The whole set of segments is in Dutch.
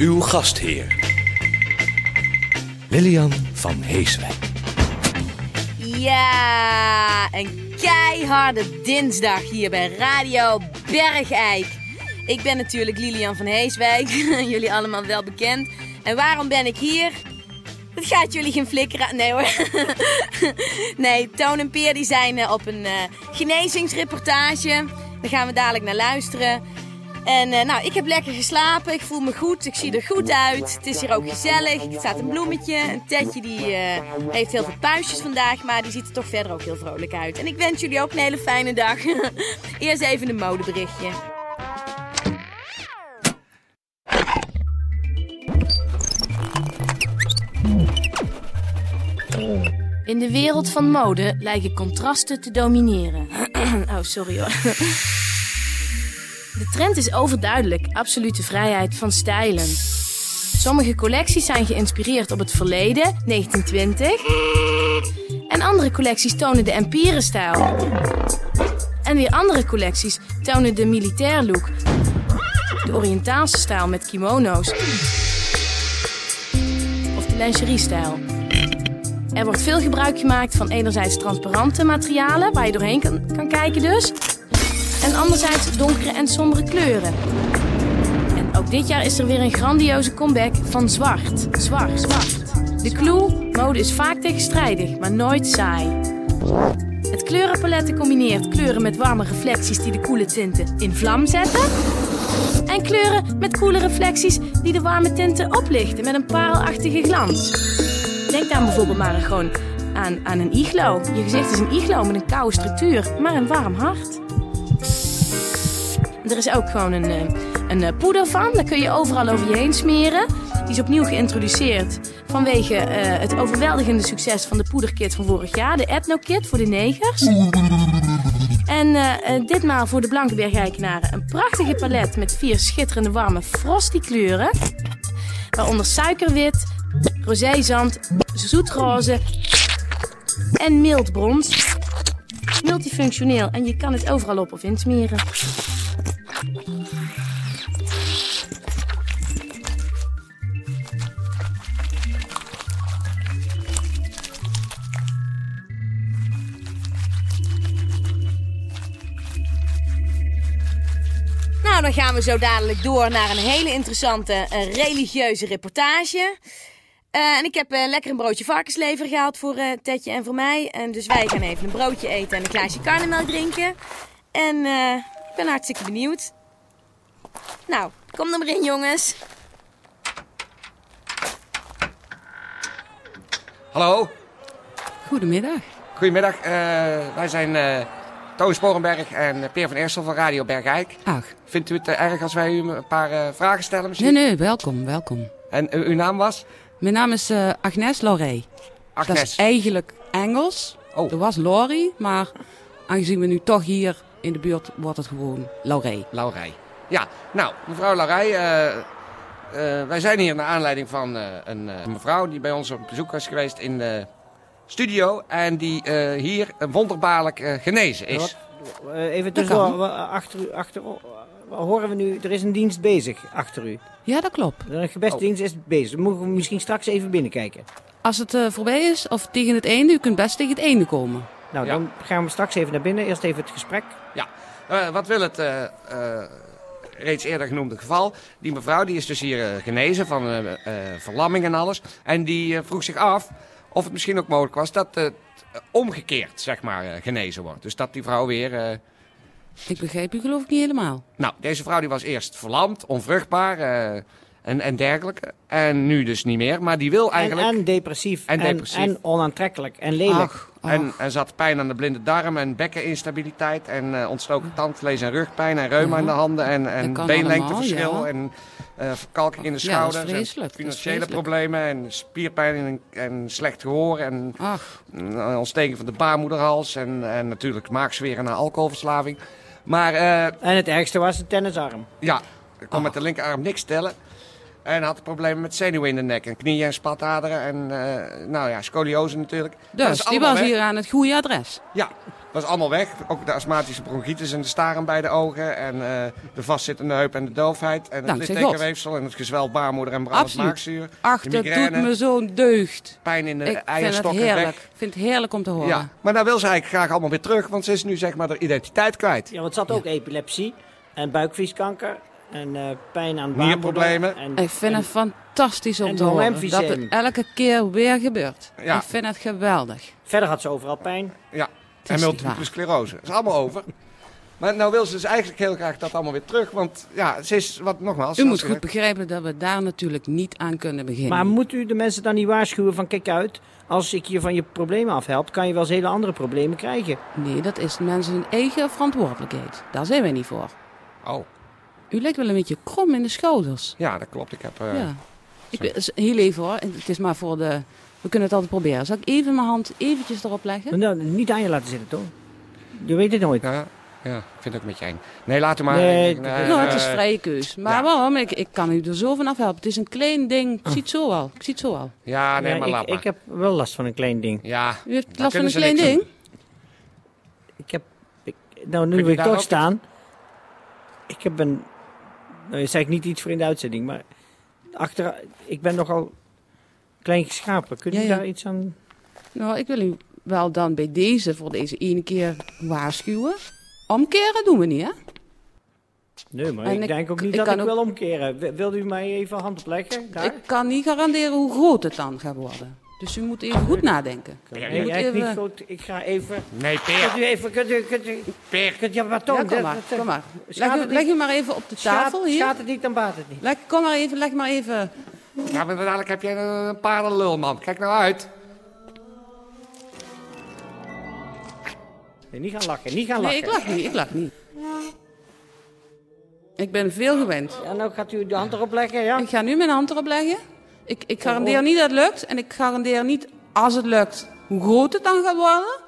Uw gastheer. Lilian van Heeswijk. Ja, een keiharde dinsdag hier bij Radio Bergijk. Ik ben natuurlijk Lilian van Heeswijk, jullie allemaal wel bekend. En waarom ben ik hier? Het gaat jullie geen flikker aan. Nee hoor. nee, Toon en Peer die zijn eh, op een uh, genezingsreportage. Daar gaan we dadelijk naar luisteren. En uh, nou, ik heb lekker geslapen. Ik voel me goed. Ik zie er goed uit. Het is hier ook gezellig. Er staat een bloemetje. Een tetje die uh, heeft heel veel puistjes vandaag. Maar die ziet er toch verder ook heel vrolijk uit. En ik wens jullie ook een hele fijne dag. Eerst even een modeberichtje. In de wereld van mode lijken contrasten te domineren. oh, sorry hoor. De trend is overduidelijk absolute vrijheid van stijlen. Sommige collecties zijn geïnspireerd op het verleden, 1920. En andere collecties tonen de empire-stijl. En weer andere collecties tonen de militair look. De Oriëntaalse stijl met kimono's. Of de lingerie-stijl. Er wordt veel gebruik gemaakt van enerzijds transparante materialen, waar je doorheen kan, kan kijken dus. En anderzijds donkere en sombere kleuren. En ook dit jaar is er weer een grandioze comeback van zwart. Zwart, zwart. De clue, mode is vaak tegenstrijdig, maar nooit saai. Het kleurenpalet combineert kleuren met warme reflecties die de koele tinten in vlam zetten. En kleuren met koele reflecties die de warme tinten oplichten met een parelachtige glans. Denk dan bijvoorbeeld maar gewoon aan, aan een iglo. Je gezicht is een iglo met een koude structuur, maar een warm hart. Er is ook gewoon een, eh, een eh, poeder van. Daar kun je overal over je heen smeren. Die is opnieuw geïntroduceerd vanwege uh, het overweldigende succes van de poederkit van vorig jaar. De Ethno-kit voor de negers. En uh, ditmaal voor de blanke bergijkenaren een prachtige palet met vier schitterende warme frosty kleuren. Waaronder suikerwit, rozeezand, zoetroze en mildbrons. Multifunctioneel en je kan het overal op of insmeren. Nou, dan gaan we zo dadelijk door naar een hele interessante uh, religieuze reportage. Uh, en ik heb uh, lekker een broodje varkenslever gehaald voor Tetje en voor mij. En dus wij gaan even een broodje eten en een glaasje karnemelk drinken. En ik ben hartstikke benieuwd. Nou, kom er maar in, jongens. Hallo. Goedemiddag. Goedemiddag. wij zijn Toon Sporenberg en Peer van Eersel van Radio Bergijk. Ach. Vindt u het erg als wij u een paar vragen stellen misschien? Nee, nee, welkom, welkom. En uw naam was? Mijn naam is uh, Agnes Laurie. Agnes. Dat is eigenlijk Engels. Oh. Dat was Laurie, maar aangezien we nu toch hier in de buurt, wordt het gewoon Laurie. Laurie. Ja, nou, mevrouw Laurie, uh, uh, wij zijn hier naar aanleiding van een mevrouw die bij ons op bezoek was geweest in de studio. En die hier wonderbaarlijk genezen is. even tussendoor, achter u, achter, horen we nu, er is een dienst bezig achter u. Ja, dat klopt. De gebestdienst is bezig. Dan mogen we misschien straks even binnenkijken. Als het uh, voorbij is, of tegen het einde, u kunt best tegen het einde komen. Nou, ja. dan gaan we straks even naar binnen. Eerst even het gesprek. Ja, uh, wat wil het uh, reeds eerder genoemde geval? Die mevrouw die is dus hier genezen van verlamming en alles. En die vroeg zich af of het misschien ook mogelijk was dat het omgekeerd, zeg maar, genezen wordt. Dus dat die vrouw weer ik begrijp u geloof ik niet helemaal. Nou, deze vrouw die was eerst verlamd, onvruchtbaar. Uh, en, en dergelijke. En nu dus niet meer. Maar die wil En, eigenlijk... en depressief. En En, depressief. en onaantrekkelijk. En lelijk. Ach, ach. En, en zat pijn aan de blinde darm en bekkeninstabiliteit en eh, ontstoken tandvlees en rugpijn en reuma in de handen en, en beenlengteverschil ja. en eh, verkalking in de Ja, dat is schouders vreselijk, en dat is financiële problemen en spierpijn en, en slecht gehoor en Ach, een ontsteking van de baarmoederhals en, en natuurlijk maagzweren na alcoholverslaving. Maar eh, En het ergste was de tennisarm. ja, ik kon met de linkerarm niks tellen. En had problemen met zenuwen in de nek en knieën en spataderen en eh, nou ja, scoliose natuurlijk. Dus die was weg. hier aan het goede adres. Ja, dat is allemaal weg. Ook de astmatische bronchitis en de staren bij de ogen. En eh, de vastzittende heup en de doofheid. En het littekenweefsel en het gezwel baarmoeder en brandend Absoluut. maagzuur. Ach, dat doet me zo'n deugd. Pijn in de Ik vind het eierstokken heerlijk. weg. Ik vind het heerlijk om te horen. Ja, maar nou wil ze eigenlijk graag allemaal weer terug. Want ze is nu zeg maar de identiteit kwijt. Ja, want het zat ook epilepsie. En buikvlieskanker. En eh, pijn aan Nierproblemen. En, Ik vind het fantastisch om te horen dat het elke keer weer gebeurt. Ja. Ik vind het geweldig. Verder had ze overal pijn. Ja, en multiple sclerose. Dat is allemaal over. Maar nou wil ze dus eigenlijk heel graag dat allemaal weer terug. Want ja, ze is, wat nogmaals... U moet goed begrijpen dat we daar natuurlijk niet aan kunnen beginnen. Maar moet u de mensen dan niet waarschuwen van kijk uit. Als ik je van je problemen afhelp, kan je wel eens hele andere problemen krijgen. Nee, dat is mensen hun eigen verantwoordelijkheid. Daar zijn wij niet voor. Oh, U lijkt wel een beetje krom in de schouders. ja, dat klopt. Ik heb... eh, ja. Ik, heel even hoor. Het is maar voor de... We kunnen het altijd proberen. Zal ik even mijn hand eventjes erop leggen? Nou, niet aan je laten zitten, toch? Je weet het nooit. Ja, ja, ik vind het ook met je eng. Nee, laat hem maar. Nee, Ik- het- nou, het is eh, vrije keus. Maar ja. waarom? Ik, ik kan u er zo van afhelpen. Het is een klein ding. Ik zie het zo al. Ik zie het zo al. Ja, nee, Ja, maar laat ik, maar. ik heb wel last van een klein ding. Ja, U heeft daar last van een klein ding? Ik heb... Ik, nou, nu wil ik toch staan. Ik heb een... Nou, zeg ik niet iets voor in de uitzending, maar... Achter, ik ben nogal klein geschapen. Ja, ja. daar iets aan... Nou, ik wil u wel dan bij deze voor deze ene keer waarschuwen. Omkeren doen we niet, hè? Nee, maar En ik, denk ook niet ik dat ik ook- wil omkeren. Wil- Wilt u mij even hand opleggen? Daar? Ik kan niet garanderen hoe groot het dan gaat worden. Dus u moet even goed nadenken. Nee, U moet even- niet goed. Ik ga even... nee, Kunt Peer. u even... Kunt u... Kunt u... Peer. Kunt maar. Ja, kom maar, dat- kom maar. Leg, u- leg u maar even op de tafel hier. Schaadt het niet, dan baat het niet. Leg, kom maar even, leg maar even. Ja, maar dadelijk heb jij een, een paardenlul, man. Kijk nou uit. Nee, niet gaan lachen, niet gaan lachen. Nee, ik lach niet, ik lach niet. Ik ben veel gewend. En nou gaat u de hand erop leggen, ja? Ik ga nu mijn hand erop leggen. Ik, ik garandeer niet dat het lukt. En ik garandeer niet, als het lukt, hoe groot het dan gaat worden.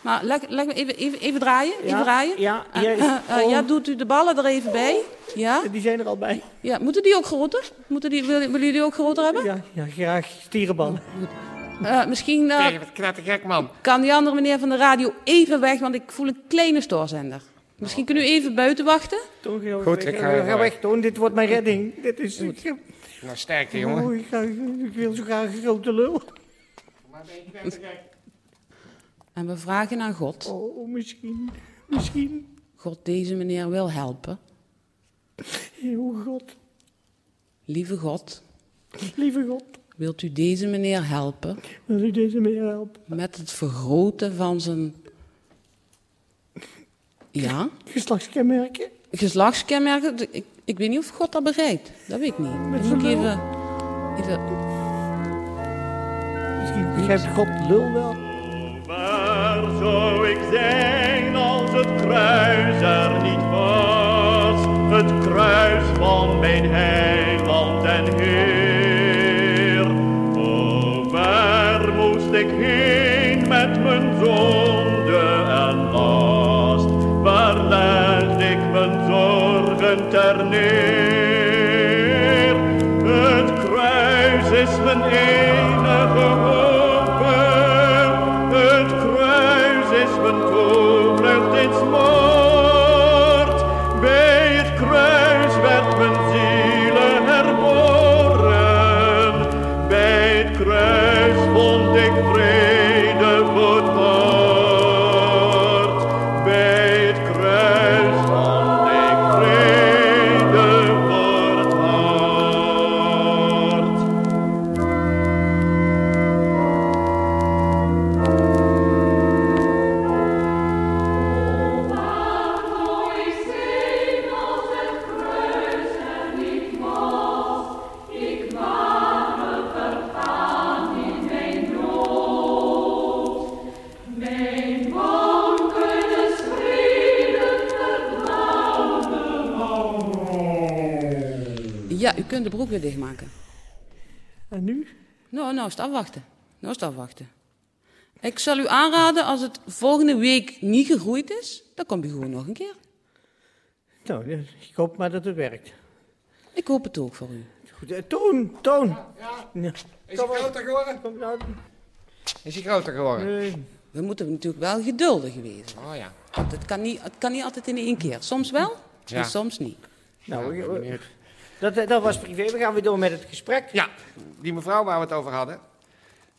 Maar leg, leg me even, even, even draaien. Even Ja, draaien. ja, is- eh, eh, oh. ja, doet u de ballen er even bij. Ja? Die zijn er al bij. ja. Moeten die ook groter? Moeten die, willen, willen jullie die ook groter hebben? Ja, ja graag stierenballen. Eh, misschien man. kan die andere meneer van de radio even weg, want ik voel een kleine stoorzender. Misschien kunnen u even buiten wachten? Goed, ik ga even ga weg. weg, Toon. Dit wordt mijn redding. Dit is... Ik, heb- Nou, sterkte, jongen. oh, ik, ga, ik wil zo graag een grote lul. En we vragen aan God. Oh, misschien. Misschien. God deze meneer wil helpen. Oh God. Lieve God, Lieve God. wilt u deze meneer helpen Wil u deze meer helpen? met het vergroten van zijn ja, Geslachtskenmerken? geslachtskenmerken? Ik, ik weet niet of God dat begrijpt. Dat weet ik niet. Dan moet ik even, even... Misschien begrijpt God lul wel. Waar zou ik zijn als het kruis er niet was? Het kruis van mijn heiland en Heer. O, waar moest ik heen kruis is kunt de broek weer dichtmaken. En nu? Nou, nou is het afwachten. Nou is het afwachten. Ik zal u aanraden, als het volgende week niet gegroeid is, dan komt u gewoon nog een keer. Nou, ik hoop maar dat het werkt. Ik hoop het ook voor u. Goed, eh, Toon, Toon. Ja. Is hij groter geworden? Kom nou. Is hij groter geworden? Nee. We moeten natuurlijk wel geduldig wezen. Oh ja. Want het kan niet, het kan niet altijd in één keer. Soms wel Ja. en soms niet. Nou, Ja, ik-. Dat, eh, dat was privé. We gaan weer door met het gesprek. Ja, die mevrouw waar we het over hadden.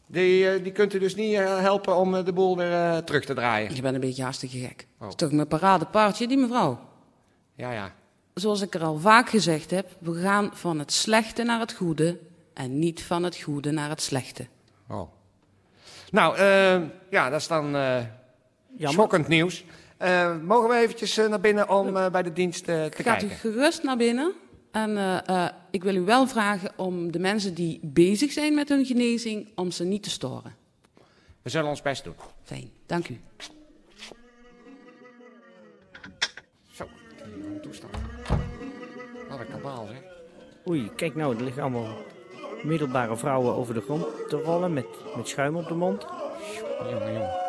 Die, eh, die kunt u dus niet eh, helpen om de boel weer terug te draaien. Je bent een beetje hartstikke gek. Oh. Dat is toch mijn paradepaardje, die mevrouw. Ja, ja. Zoals ik er al vaak gezegd heb, we gaan van het slechte naar het goede en niet van het goede naar het slechte. Oh. Nou, eh, ja, dat is dan eh Jammer. schokkend nieuws. Eh, mogen we eventjes naar binnen om bij de dienst te Gaat u kijken? gerust naar binnen. En eh, eh, ik wil u wel vragen om de mensen die bezig zijn met hun genezing, om ze niet te storen. We zullen ons best doen. Fijn, dank u. Zo, die toestand. Wat een kabaal, zeg. Oei, kijk nou, er liggen allemaal middelbare vrouwen over de grond te rollen met, met schuim op de mond. Jongen, jongen.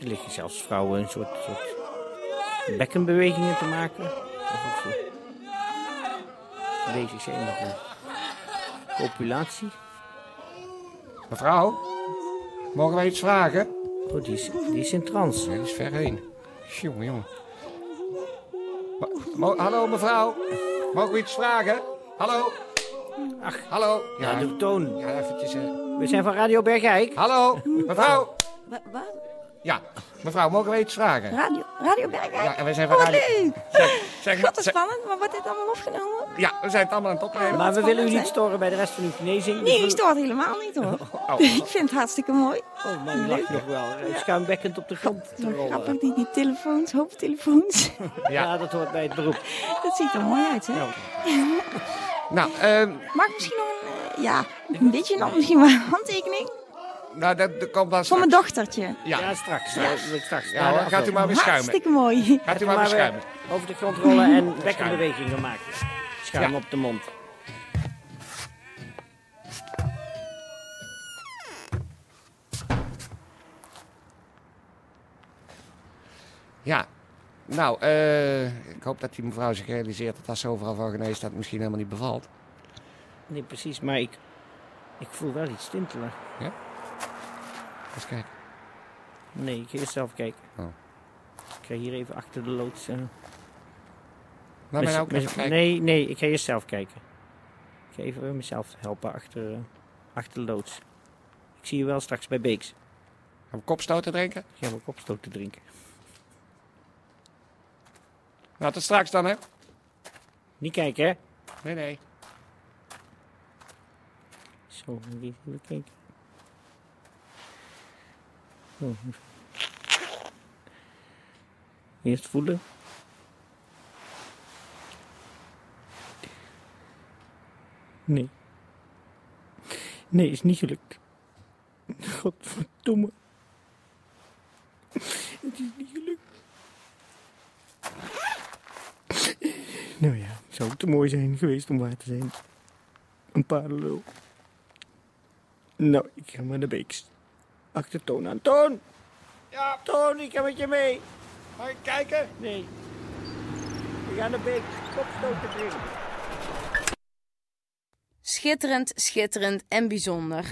Er liggen zelfs vrouwen een soort, soort bekkenbewegingen te maken. Ze bezig zijn met een copulatie. Mevrouw, mogen wij iets vragen? Oh, die is, die is in trance. Nee, die is ver heen. Jongen, Hallo, mevrouw. Mogen we iets vragen? Hallo? Ach, Hallo? ja, de toon. Ja, eventjes... eh. We zijn van Radio Bergijk. Hallo, mevrouw. Wa- Wat? Ja, mevrouw, mogen we iets vragen? Radio, Radio Bergijk? Ja, en wij zijn van Oh, Radio... leuk! Zeg, zeg maar... Wat is zeg- spannend, maar wordt dit allemaal opgenomen? Ja, we zijn het allemaal aan het opnemen. Maar we willen u niet storen bij de rest van uw genezing. Nee, Dus ik we- stoort helemaal niet hoor. Oh. Ik vind het hartstikke mooi. Oh man, die lacht nog wel. Schuimbekkend op de grond te rollen. grappig, die, die telefoons, hoofdtelefoons. Ja, dat hoort bij het beroep. Dat ziet er mooi uit, hè? Ja. Nou, ehm, Mag ik misschien nog een, eh, ja, een beetje nog misschien wel een handtekening? Nou dat, dat komt dan Voor mijn dochtertje. Ja, Ja, straks. Ja, straks. ja hoor, gaat u maar weer schuimen. Hartstikke mooi. Gaat u maar weer schuimen. over de grond rollen en bekkenbewegingen maken. Schuim Ja. op de mond. Ja, nou, eh, ik hoop dat die mevrouw zich realiseert dat als ze overal van geneest dat het misschien helemaal niet bevalt. Nee, precies. Maar ik, ik voel wel iets tintelen. Eens kijken. Nee, ik ga eerst zelf kijken. Oh. Ik ga hier even achter de loods. eh, Laat mij nou ook mes- even kijken. Nee, nee, ik ga eerst zelf kijken. Ik ga even mezelf helpen achter, eh, achter de loods. Ik zie je wel straks bij Beeks. Gaan we kopstoten drinken? Ik ga wel kopstoot te drinken. Nou, tot straks dan, hè? Niet kijken, hè? Nee, nee. Zo, even kijken. Eerst voelen. Nee. Nee, is niet gelukt. Godverdomme. Het is niet gelukt. Nou ja, zou te mooi zijn geweest om waar te zijn. Een paardenlul. Nou, ik ga maar naar Beeks. Achter Toon aan. Toon! Ja, Toon, ik ga met je mee. mag ik kijken? Nee. We gaan naar Beeks. Kopstoten drinken. Schitterend, schitterend en bijzonder.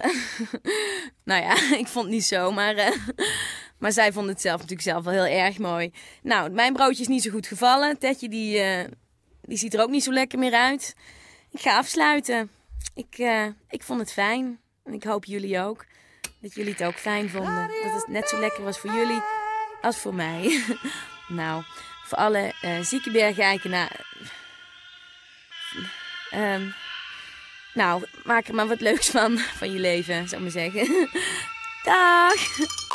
nou ja, ik vond het niet zo, maar, eh, maar zij vond het zelf natuurlijk zelf wel heel erg mooi. Nou, mijn broodje is niet zo goed gevallen. Tetje die, eh, die ziet er ook niet zo lekker meer uit. Ik ga afsluiten. Ik, eh, ik vond het fijn. En ik hoop jullie ook. Dat jullie het ook fijn vonden. Dat het net zo lekker was voor jullie als voor mij. nou, voor alle eh zieke bergeikenaren... Ehm nou, maak er maar wat leuks van, van je leven, zou ik maar zeggen. Dag!